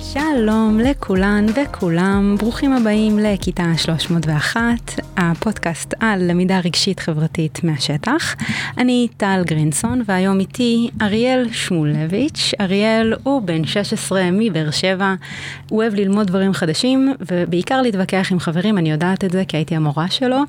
שלום לכולן וכולם, ברוכים הבאים לכיתה 301, הפודקאסט על למידה רגשית חברתית מהשטח. אני טל גרינסון והיום איתי אריאל שמולביץ'. אריאל הוא בן 16 מבאר שבע, הוא אוהב ללמוד דברים חדשים ובעיקר להתווכח עם חברים, אני יודעת את זה כי הייתי המורה שלו.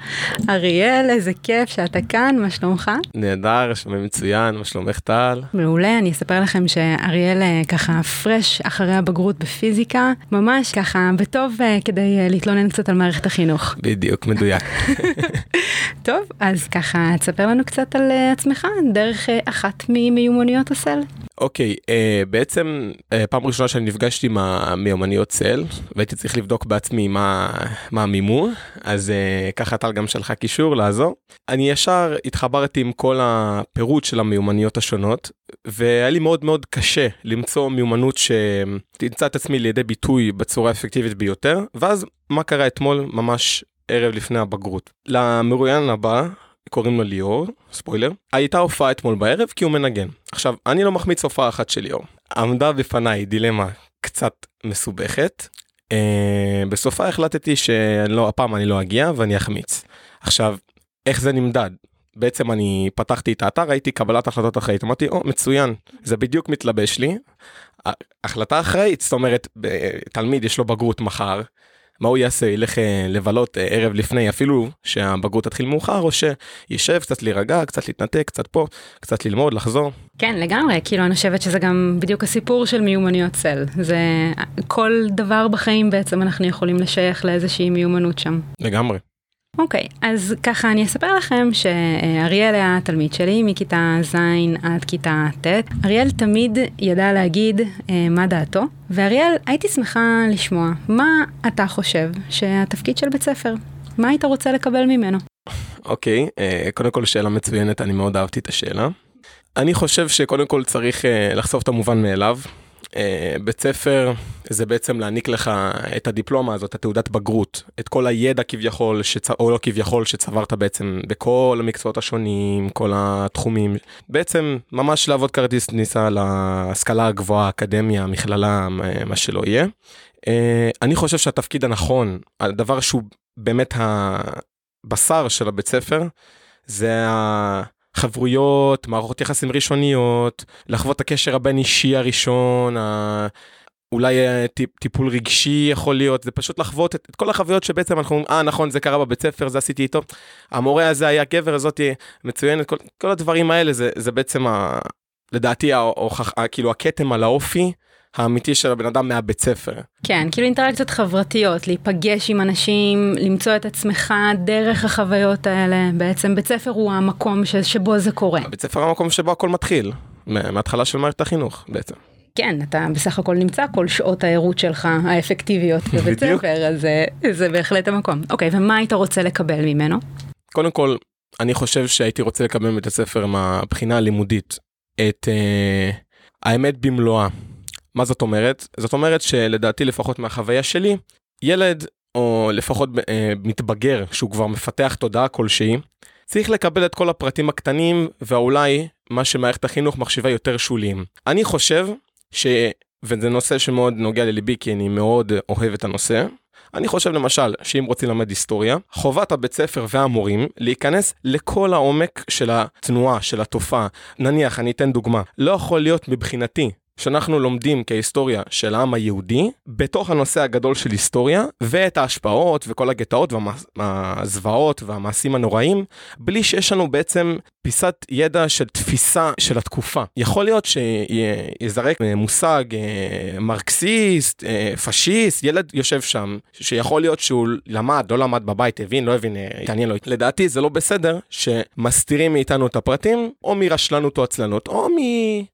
אריאל, איזה כיף שאתה כאן, מה שלומך? נהדר, שומע מצוין, מה שלומך טל? מעולה, אני אספר לכם שאריאל אה, ככה פרש אחרי הבגרות בפיזיקה, ממש ככה בטוב אה, כדי אה, להתלונן קצת על מערכת החינוך. בדיוק, מדויק. טוב, אז ככה תספר לנו קצת על אה, עצמך דרך אה, אחת ממיומנויות הסל. אוקיי, אה, בעצם אה, פעם ראשונה שאני נפגשתי עם המיומנויות צל, והייתי צריך לבדוק בעצמי מה, מה המימון, אז אה, ככה טל גם שלחה קישור לעזור. אני ישר התחברתי עם כל הפירוט של המיומנויות השונות, והיה לי מאוד מאוד קשה למצוא מיומנות שתמצא את עצמי לידי ביטוי בצורה האפקטיבית ביותר, ואז מה קרה אתמול ממש ערב לפני הבגרות. למרואיין הבא קוראים לו ליאור, ספוילר, הייתה הופעה אתמול בערב כי הוא מנגן. עכשיו, אני לא מחמיץ הופעה אחת של ליאור. עמדה בפניי דילמה קצת מסובכת. אה, בסופה החלטתי שלא, הפעם אני לא אגיע ואני אחמיץ. עכשיו, איך זה נמדד? בעצם אני פתחתי את האתר, ראיתי קבלת החלטות אחראית, אמרתי, או, מצוין, זה בדיוק מתלבש לי. החלטה אחראית, זאת אומרת, תלמיד יש לו בגרות מחר, מה הוא יעשה? ילך אה, לבלות אה, ערב לפני אפילו שהבגרות תתחיל מאוחר, או שישב קצת להירגע, קצת להתנתק, קצת פה, קצת ללמוד, לחזור. כן, לגמרי, כאילו אני חושבת שזה גם בדיוק הסיפור של מיומנויות צל. זה כל דבר בחיים בעצם אנחנו יכולים לשייך לאיזושהי מיומנות שם. לגמרי. אוקיי, okay, אז ככה אני אספר לכם שאריאל היה תלמיד שלי מכיתה ז' עד כיתה ט'. אריאל תמיד ידע להגיד אה, מה דעתו, ואריאל, הייתי שמחה לשמוע, מה אתה חושב שהתפקיד של בית ספר? מה היית רוצה לקבל ממנו? אוקיי, okay, אה, קודם כל שאלה מצוינת, אני מאוד אהבתי את השאלה. אני חושב שקודם כל צריך אה, לחשוף את המובן מאליו. אה, בית ספר זה בעצם להעניק לך את הדיפלומה הזאת, התעודת בגרות, את כל הידע כביכול, שצ... או לא כביכול, שצברת בעצם בכל המקצועות השונים, כל התחומים. בעצם ממש לעבוד כרטיס כניסה להשכלה הגבוהה, אקדמיה, מכללה, מה שלא יהיה. אה, אני חושב שהתפקיד הנכון, הדבר שהוא באמת הבשר של הבית ספר, זה ה... חברויות, מערכות יחסים ראשוניות, לחוות את הקשר הבין אישי הראשון, ה... אולי אה, טיפ, טיפול רגשי יכול להיות, זה פשוט לחוות את, את כל החוויות שבעצם אנחנו אומרים, אה נכון זה קרה בבית ספר, זה עשיתי איתו, המורה הזה היה גבר, הזאת מצוינת, כל, כל הדברים האלה זה, זה בעצם ה, לדעתי ההוכח, כאילו הכתם על האופי האמיתי של הבן אדם מהבית ספר. כן, כאילו אינטראקציות חברתיות, להיפגש עם אנשים, למצוא את עצמך דרך החוויות האלה. בעצם בית ספר הוא המקום ש, שבו זה קורה. בית ספר הוא המקום שבו הכל מתחיל, מההתחלה של מערכת החינוך בעצם. כן, אתה בסך הכל נמצא כל שעות הערות שלך האפקטיביות בבית ספר, אז זה, זה בהחלט המקום. אוקיי, ומה היית רוצה לקבל ממנו? קודם כל, אני חושב שהייתי רוצה לקבל מבית הספר מהבחינה הלימודית את uh, האמת במלואה. מה זאת אומרת? זאת אומרת שלדעתי לפחות מהחוויה שלי, ילד או לפחות אה, מתבגר שהוא כבר מפתח תודעה כלשהי, צריך לקבל את כל הפרטים הקטנים ואולי מה שמערכת החינוך מחשיבה יותר שוליים. אני חושב ש... וזה נושא שמאוד נוגע לליבי כי אני מאוד אוהב את הנושא. אני חושב למשל שאם רוצים ללמד היסטוריה, חובת הבית ספר והמורים להיכנס לכל העומק של התנועה, של התופעה. נניח, אני אתן דוגמה, לא יכול להיות מבחינתי שאנחנו לומדים כהיסטוריה של העם היהודי, בתוך הנושא הגדול של היסטוריה, ואת ההשפעות וכל הגטאות והזוועות והמעשים הנוראים, בלי שיש לנו בעצם פיסת ידע של תפיסה של התקופה. יכול להיות שיזרק מושג אה, מרקסיסט, אה, פשיסט, ילד יושב שם, שיכול להיות שהוא למד, לא למד בבית, הבין, לא הבין, אה, התעניין לו. לדעתי זה לא בסדר שמסתירים מאיתנו את הפרטים, או מרשלנות או עצלנות, או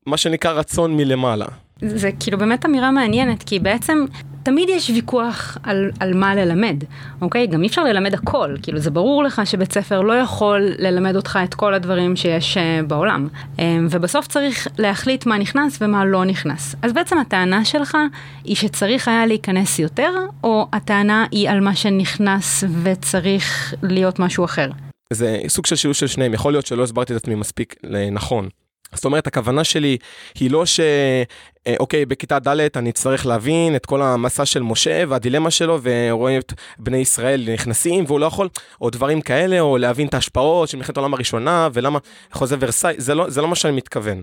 ממה שנקרא רצון מלמעלה. זה כאילו באמת אמירה מעניינת, כי בעצם תמיד יש ויכוח על, על מה ללמד, אוקיי? גם אי אפשר ללמד הכל, כאילו זה ברור לך שבית ספר לא יכול ללמד אותך את כל הדברים שיש uh, בעולם. Um, ובסוף צריך להחליט מה נכנס ומה לא נכנס. אז בעצם הטענה שלך היא שצריך היה להיכנס יותר, או הטענה היא על מה שנכנס וצריך להיות משהו אחר? זה סוג של שילוב של שניהם, יכול להיות שלא הסברתי את עצמי מספיק נכון. זאת אומרת, הכוונה שלי היא לא ש... אה, אוקיי, בכיתה ד' אני אצטרך להבין את כל המסע של משה והדילמה שלו, ורואים את בני ישראל נכנסים והוא לא יכול, או דברים כאלה, או להבין את ההשפעות של מלחמת העולם הראשונה, ולמה חוזה ורסאי, זה לא, זה לא מה שאני מתכוון.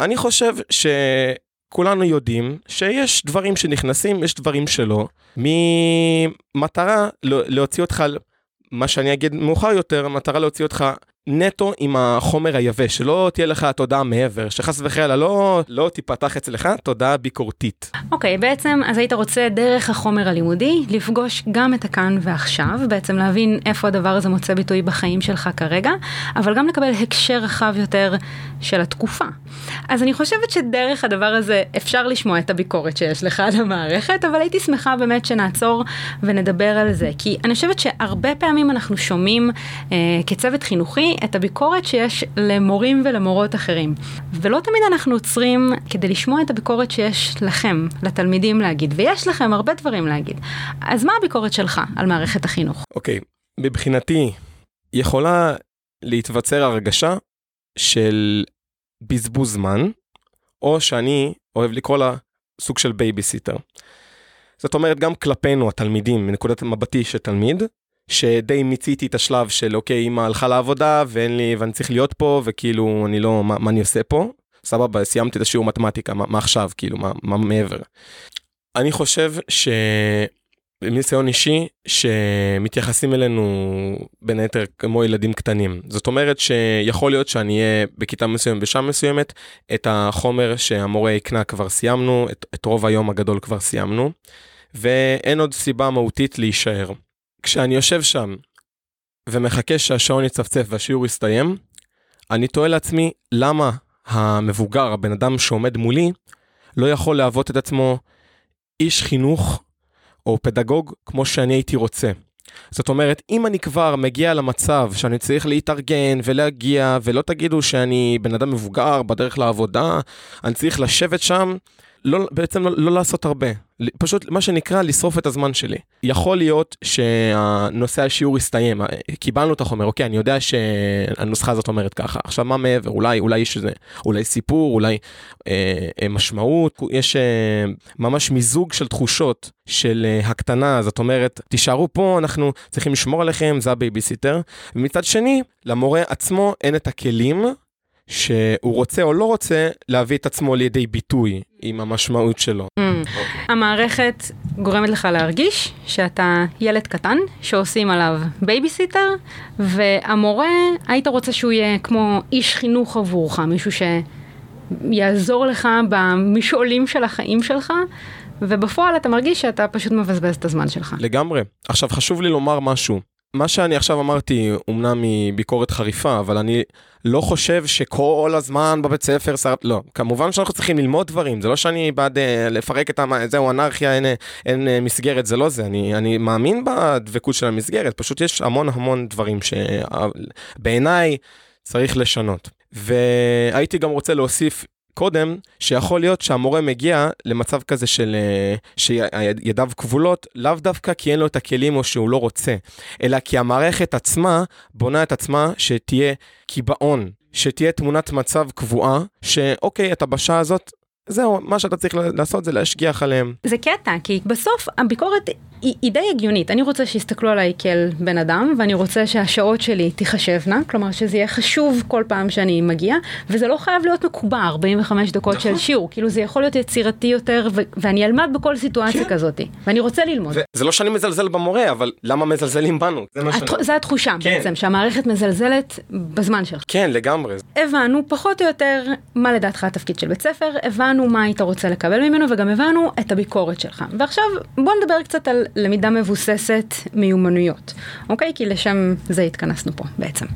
אני חושב שכולנו יודעים שיש דברים שנכנסים, יש דברים שלא, ממטרה להוציא אותך, מה שאני אגיד מאוחר יותר, מטרה להוציא אותך נטו עם החומר היבש, שלא תהיה לך תודעה מעבר, שחס וחלילה לא, לא תיפתח אצלך תודעה ביקורתית. אוקיי, okay, בעצם אז היית רוצה דרך החומר הלימודי לפגוש גם את הכאן ועכשיו, בעצם להבין איפה הדבר הזה מוצא ביטוי בחיים שלך כרגע, אבל גם לקבל הקשר רחב יותר של התקופה. אז אני חושבת שדרך הדבר הזה אפשר לשמוע את הביקורת שיש לך על המערכת, אבל הייתי שמחה באמת שנעצור ונדבר על זה, כי אני חושבת שהרבה פעמים אנחנו שומעים אה, כצוות חינוכי את הביקורת שיש למורים ולמורות אחרים. ולא תמיד אנחנו עוצרים כדי לשמוע את הביקורת שיש לכם, לתלמידים להגיד, ויש לכם הרבה דברים להגיד. אז מה הביקורת שלך על מערכת החינוך? אוקיי, okay, מבחינתי יכולה להיווצר הרגשה של בזבוז זמן, או שאני אוהב לקרוא לה סוג של בייביסיטר. זאת אומרת, גם כלפינו התלמידים, מנקודת מבטי של תלמיד, שדי מיציתי את השלב של אוקיי, אמא הלכה לעבודה ואין לי, ואני צריך להיות פה, וכאילו, אני לא, מה, מה אני עושה פה? סבבה, סיימתי את השיעור מתמטיקה, מה, מה עכשיו, כאילו, מה, מה מעבר? אני חושב ש... מניסיון אישי שמתייחסים אלינו בין היתר כמו ילדים קטנים. זאת אומרת שיכול להיות שאני אהיה בכיתה מסוימת בשעה מסוימת, את החומר שהמורה יקנה כבר סיימנו, את, את רוב היום הגדול כבר סיימנו, ואין עוד סיבה מהותית להישאר. כשאני יושב שם ומחכה שהשעון יצפצף והשיעור יסתיים, אני תוהה לעצמי למה המבוגר, הבן אדם שעומד מולי, לא יכול להוות את עצמו איש חינוך או פדגוג כמו שאני הייתי רוצה. זאת אומרת, אם אני כבר מגיע למצב שאני צריך להתארגן ולהגיע, ולא תגידו שאני בן אדם מבוגר בדרך לעבודה, אני צריך לשבת שם לא, בעצם לא, לא לעשות הרבה, פשוט מה שנקרא לשרוף את הזמן שלי. יכול להיות שהנושא השיעור יסתיים, קיבלנו את החומר, אוקיי, אני יודע שהנוסחה הזאת אומרת ככה, עכשיו מה מעבר, אולי, אולי יש איזה, אולי סיפור, אולי אה, אה, משמעות, יש אה, ממש מיזוג של תחושות של אה, הקטנה, זאת אומרת, תישארו פה, אנחנו צריכים לשמור עליכם, זה הבייביסיטר, ומצד שני, למורה עצמו אין את הכלים שהוא רוצה או לא רוצה להביא את עצמו לידי ביטוי עם המשמעות שלו. Mm. המערכת גורמת לך להרגיש שאתה ילד קטן שעושים עליו בייביסיטר, והמורה, היית רוצה שהוא יהיה כמו איש חינוך עבורך, מישהו שיעזור לך במשעולים של החיים שלך. ובפועל אתה מרגיש שאתה פשוט מבזבז את הזמן שלך. לגמרי. עכשיו חשוב לי לומר משהו. מה שאני עכשיו אמרתי, אומנם מביקורת חריפה, אבל אני לא חושב שכל הזמן בבית ספר, שר... לא, כמובן שאנחנו צריכים ללמוד דברים, זה לא שאני בעד uh, לפרק את ה... זהו, אנרכיה, אין, אין uh, מסגרת, זה לא זה, אני, אני מאמין בדבקות של המסגרת, פשוט יש המון המון דברים שבעיניי צריך לשנות. והייתי גם רוצה להוסיף קודם, שיכול להיות שהמורה מגיע למצב כזה של אה, שידיו כבולות, לאו דווקא כי אין לו את הכלים או שהוא לא רוצה, אלא כי המערכת עצמה בונה את עצמה שתהיה קיבעון, שתהיה תמונת מצב קבועה, שאוקיי, אתה בשעה הזאת זהו, מה שאתה צריך לעשות זה להשגיח עליהם. זה קטע, כי בסוף הביקורת היא, היא די הגיונית. אני רוצה שיסתכלו עליי כאל בן אדם, ואני רוצה שהשעות שלי תיחשבנה, כלומר שזה יהיה חשוב כל פעם שאני מגיע, וזה לא חייב להיות מקובע 45 דקות נכון. של שיעור, כאילו זה יכול להיות יצירתי יותר, ו- ואני אלמד בכל סיטואציה כן. כזאת, ואני רוצה ללמוד. זה לא שאני מזלזל במורה, אבל למה מזלזלים בנו? זה שאני... זה התחושה כן. בעצם, שהמערכת מזלזלת בזמן שלך. כן, לגמרי. הבנו פחות או יותר מה לדעתך התפקיד של בית ספר, הבנו מה היית רוצה לקבל ממנו, וגם הבנו את הביקורת שלך. ועכשיו בוא נדבר קצת על למידה מבוססת מיומנויות, אוקיי? כי לשם זה התכנסנו פה בעצם.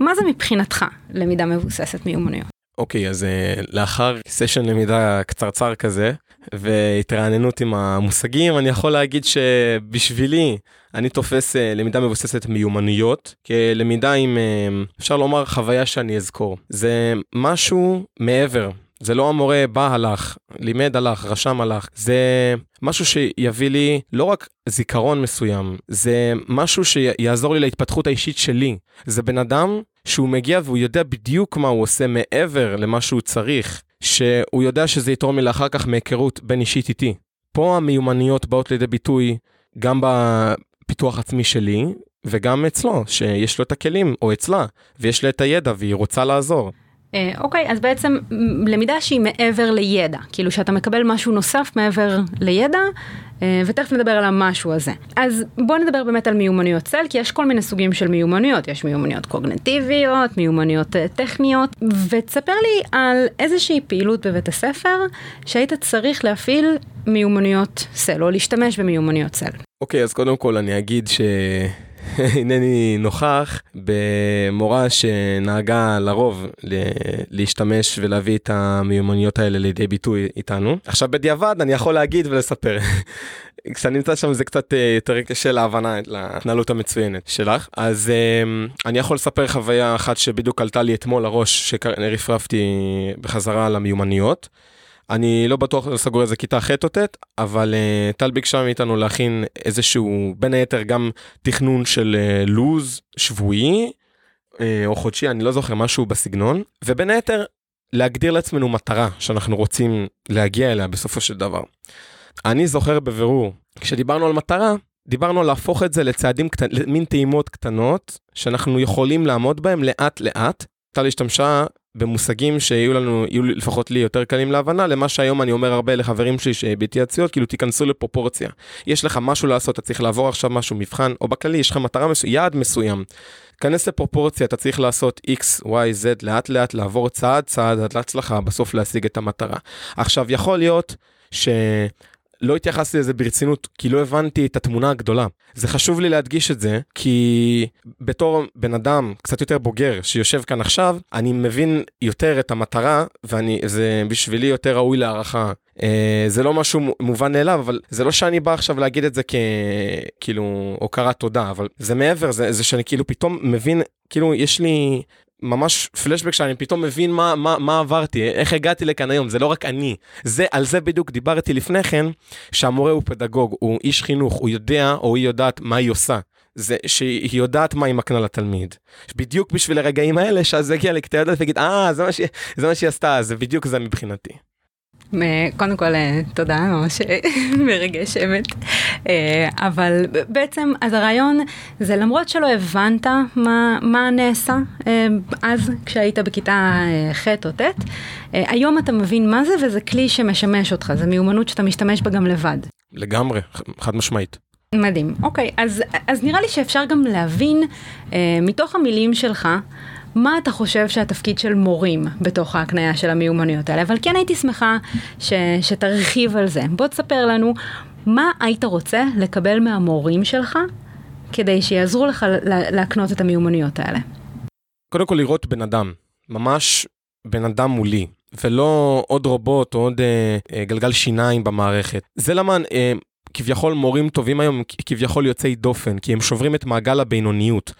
מה זה מבחינתך למידה מבוססת מיומנויות? אוקיי, אז uh, לאחר סשן למידה קצרצר כזה, והתרעננות עם המושגים, אני יכול להגיד שבשבילי אני תופס uh, למידה מבוססת מיומנויות כלמידה עם, uh, אפשר לומר, חוויה שאני אזכור. זה משהו מעבר זה לא המורה בא הלך, לימד הלך, רשם הלך, זה משהו שיביא לי לא רק זיכרון מסוים, זה משהו שיעזור לי להתפתחות האישית שלי. זה בן אדם שהוא מגיע והוא יודע בדיוק מה הוא עושה מעבר למה שהוא צריך, שהוא יודע שזה יתרום לי לאחר כך מהיכרות בין אישית איתי. פה המיומנויות באות לידי ביטוי גם בפיתוח עצמי שלי וגם אצלו, שיש לו את הכלים, או אצלה, ויש לה את הידע והיא רוצה לעזור. אה, אוקיי, אז בעצם למידה שהיא מעבר לידע, כאילו שאתה מקבל משהו נוסף מעבר לידע, אה, ותכף נדבר על המשהו הזה. אז בוא נדבר באמת על מיומנויות צל, כי יש כל מיני סוגים של מיומנויות, יש מיומנויות קוגנטיביות, מיומנויות אה, טכניות, ותספר לי על איזושהי פעילות בבית הספר שהיית צריך להפעיל מיומנויות צל, או להשתמש במיומנויות צל. אוקיי, אז קודם כל אני אגיד ש... הנני נוכח במורה שנהגה לרוב להשתמש ולהביא את המיומנויות האלה לידי ביטוי איתנו. עכשיו בדיעבד אני יכול להגיד ולספר. כשאני נמצא שם זה קצת אה, יותר קשה להבנה להתנהלות המצוינת שלך אז אה, אני יכול לספר חוויה אחת שבדיוק עלתה לי אתמול לראש שרפרפתי בחזרה למיומנויות. אני לא בטוח סגור איזה כיתה ח' או ט', אבל uh, טל ביקשה מאיתנו להכין איזשהו, בין היתר גם תכנון של uh, לוז שבועי uh, או חודשי, אני לא זוכר, משהו בסגנון, ובין היתר להגדיר לעצמנו מטרה שאנחנו רוצים להגיע אליה בסופו של דבר. אני זוכר בבירור, כשדיברנו על מטרה, דיברנו על להפוך את זה לצעדים קטנים, מין טעימות קטנות, שאנחנו יכולים לעמוד בהם לאט לאט. טל השתמשה במושגים שיהיו לנו, יהיו לפחות לי יותר קלים להבנה, למה שהיום אני אומר הרבה לחברים שלי שבהתייעצויות, כאילו תיכנסו לפרופורציה. יש לך משהו לעשות, אתה צריך לעבור עכשיו משהו, מבחן, או בכללי יש לך מטרה מסוים, יעד מסוים. כנס לפרופורציה, אתה צריך לעשות x, y, z, לאט לאט לעבור צעד צעד עד להצלחה, בסוף להשיג את המטרה. עכשיו, יכול להיות ש... לא התייחסתי לזה ברצינות, כי לא הבנתי את התמונה הגדולה. זה חשוב לי להדגיש את זה, כי בתור בן אדם קצת יותר בוגר שיושב כאן עכשיו, אני מבין יותר את המטרה, וזה בשבילי יותר ראוי להערכה. אה, זה לא משהו מובן מאליו, אבל זה לא שאני בא עכשיו להגיד את זה ככאילו הוקרת תודה, אבל זה מעבר, זה, זה שאני כאילו פתאום מבין, כאילו יש לי ממש פלשבק שאני פתאום מבין מה, מה, מה עברתי, איך הגעתי לכאן היום, זה לא רק אני. זה, על זה בדיוק דיברתי לפני כן, שהמורה הוא פדגוג, הוא איש חינוך, הוא יודע או היא יודעת מה היא עושה. זה שהיא יודעת מה היא מקנה לתלמיד. בדיוק בשביל הרגעים האלה, שאז זה יגיע לכתב ידעת ויגיד, אה, זה מה שהיא עשתה, זה בדיוק זה מבחינתי. קודם כל אה, תודה ממש אה, מרגש אמת אה, אבל בעצם אז הרעיון זה למרות שלא הבנת מה, מה נעשה אז כשהיית בכיתה ח' או ט' היום אתה מבין מה זה וזה כלי שמשמש אותך זה מיומנות שאתה משתמש בה גם לבד. לגמרי חד משמעית. מדהים אוקיי אז אז נראה לי שאפשר גם להבין מתוך המילים שלך. מה אתה חושב שהתפקיד של מורים בתוך ההקניה של המיומנויות האלה, אבל כן הייתי שמחה ש, שתרחיב על זה. בוא תספר לנו מה היית רוצה לקבל מהמורים שלך כדי שיעזרו לך להקנות את המיומנויות האלה. קודם כל לראות בן אדם, ממש בן אדם מולי, ולא עוד רובוט או עוד אה, אה, גלגל שיניים במערכת. זה למה אה, כביכול מורים טובים היום כביכול יוצאי דופן, כי הם שוברים את מעגל הבינוניות.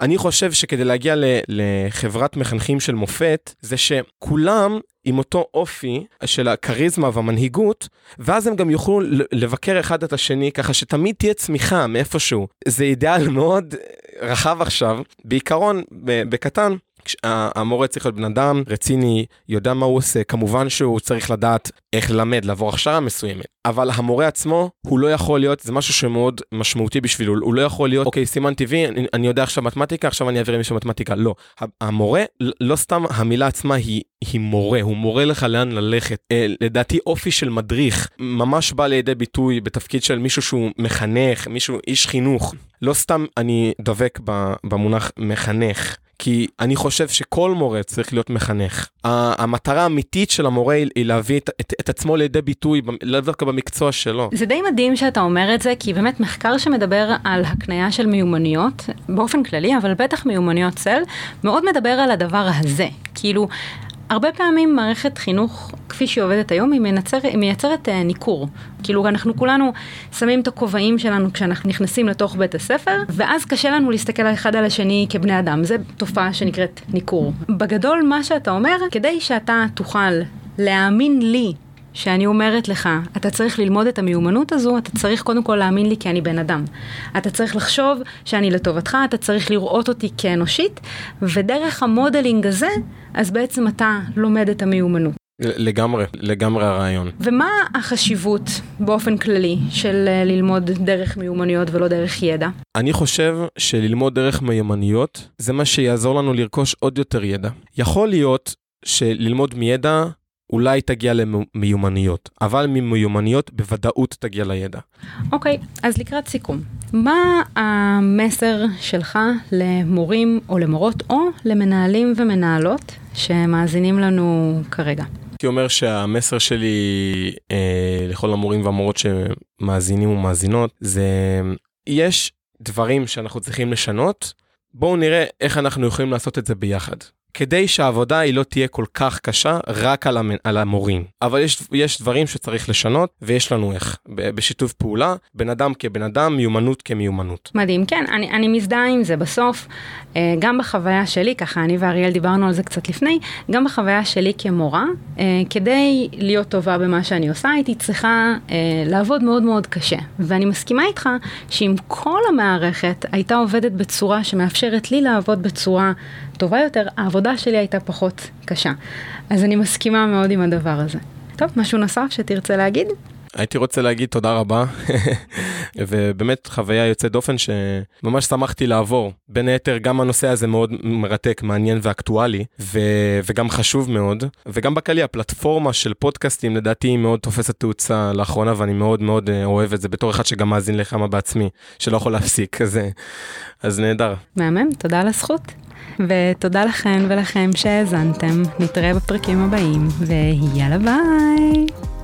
אני חושב שכדי להגיע לחברת מחנכים של מופת, זה שכולם עם אותו אופי של הכריזמה והמנהיגות, ואז הם גם יוכלו לבקר אחד את השני, ככה שתמיד תהיה צמיחה מאיפשהו. זה אידיאל מאוד רחב עכשיו, בעיקרון, בקטן. המורה צריך להיות בן אדם רציני, יודע מה הוא עושה, כמובן שהוא צריך לדעת איך ללמד, לעבור הכשרה מסוימת, אבל המורה עצמו, הוא לא יכול להיות, זה משהו שמאוד משמעותי בשבילו, הוא לא יכול להיות, אוקיי, סימן טבעי, אני, אני יודע עכשיו מתמטיקה, עכשיו אני אעביר עם מישהו מתמטיקה, לא. המורה, לא סתם המילה עצמה היא, היא מורה, הוא מורה לך לאן ללכת. אה, לדעתי אופי של מדריך ממש בא לידי ביטוי בתפקיד של מישהו שהוא מחנך, מישהו, איש חינוך. לא סתם אני דבק במונח מחנך. כי אני חושב שכל מורה צריך להיות מחנך. המטרה האמיתית של המורה היא להביא את, את, את עצמו לידי ביטוי, לאו דווקא במקצוע שלו. זה די מדהים שאתה אומר את זה, כי באמת מחקר שמדבר על הקנייה של מיומנויות, באופן כללי, אבל בטח מיומנויות צל, מאוד מדבר על הדבר הזה. כאילו, הרבה פעמים מערכת חינוך, כפי שהיא עובדת היום, היא, מנצר, היא מייצרת uh, ניכור. כאילו אנחנו כולנו שמים את הכובעים שלנו כשאנחנו נכנסים לתוך בית הספר, ואז קשה לנו להסתכל אחד על השני כבני אדם. זו תופעה שנקראת ניכור. בגדול, מה שאתה אומר, כדי שאתה תוכל להאמין לי שאני אומרת לך, אתה צריך ללמוד את המיומנות הזו, אתה צריך קודם כל להאמין לי כי אני בן אדם. אתה צריך לחשוב שאני לטובתך, אתה צריך לראות אותי כאנושית, ודרך המודלינג הזה, אז בעצם אתה לומד את המיומנות. לגמרי, לגמרי הרעיון. ומה החשיבות באופן כללי של אה, ללמוד דרך מיומנויות ולא דרך ידע? אני חושב שללמוד דרך מיומנויות זה מה שיעזור לנו לרכוש עוד יותר ידע. יכול להיות שללמוד מידע אולי תגיע למיומנויות, אבל ממיומנויות בוודאות תגיע לידע. אוקיי, okay, אז לקראת סיכום, מה המסר שלך למורים או למורות או למנהלים ומנהלות שמאזינים לנו כרגע? הייתי אומר שהמסר שלי אה, לכל המורים והמורות שמאזינים ומאזינות זה יש דברים שאנחנו צריכים לשנות, בואו נראה איך אנחנו יכולים לעשות את זה ביחד. כדי שהעבודה היא לא תהיה כל כך קשה רק על, המ... על המורים. אבל יש, יש דברים שצריך לשנות ויש לנו איך, בשיתוף פעולה, בן אדם כבן אדם, מיומנות כמיומנות. מדהים, כן, אני, אני מזדהה עם זה בסוף, אה, גם בחוויה שלי, ככה אני ואריאל דיברנו על זה קצת לפני, גם בחוויה שלי כמורה, אה, כדי להיות טובה במה שאני עושה, הייתי צריכה אה, לעבוד מאוד מאוד קשה. ואני מסכימה איתך שאם כל המערכת הייתה עובדת בצורה שמאפשרת לי לעבוד בצורה טובה יותר, העבודה שלי הייתה פחות קשה. אז אני מסכימה מאוד עם הדבר הזה. טוב, משהו נוסף שתרצה להגיד? הייתי רוצה להגיד תודה רבה, ובאמת חוויה יוצאת דופן שממש שמחתי לעבור. בין היתר גם הנושא הזה מאוד מרתק, מעניין ואקטואלי, ו- וגם חשוב מאוד, וגם בכללי הפלטפורמה של פודקאסטים לדעתי היא מאוד תופסת תאוצה לאחרונה, ואני מאוד מאוד אה, אוהב את זה בתור אחד שגם מאזין לכמה בעצמי, שלא יכול להפסיק, אז, אז נהדר. מהמם, תודה על הזכות. ותודה לכן ולכם שהאזנתם, נתראה בפרקים הבאים, ויאללה ביי!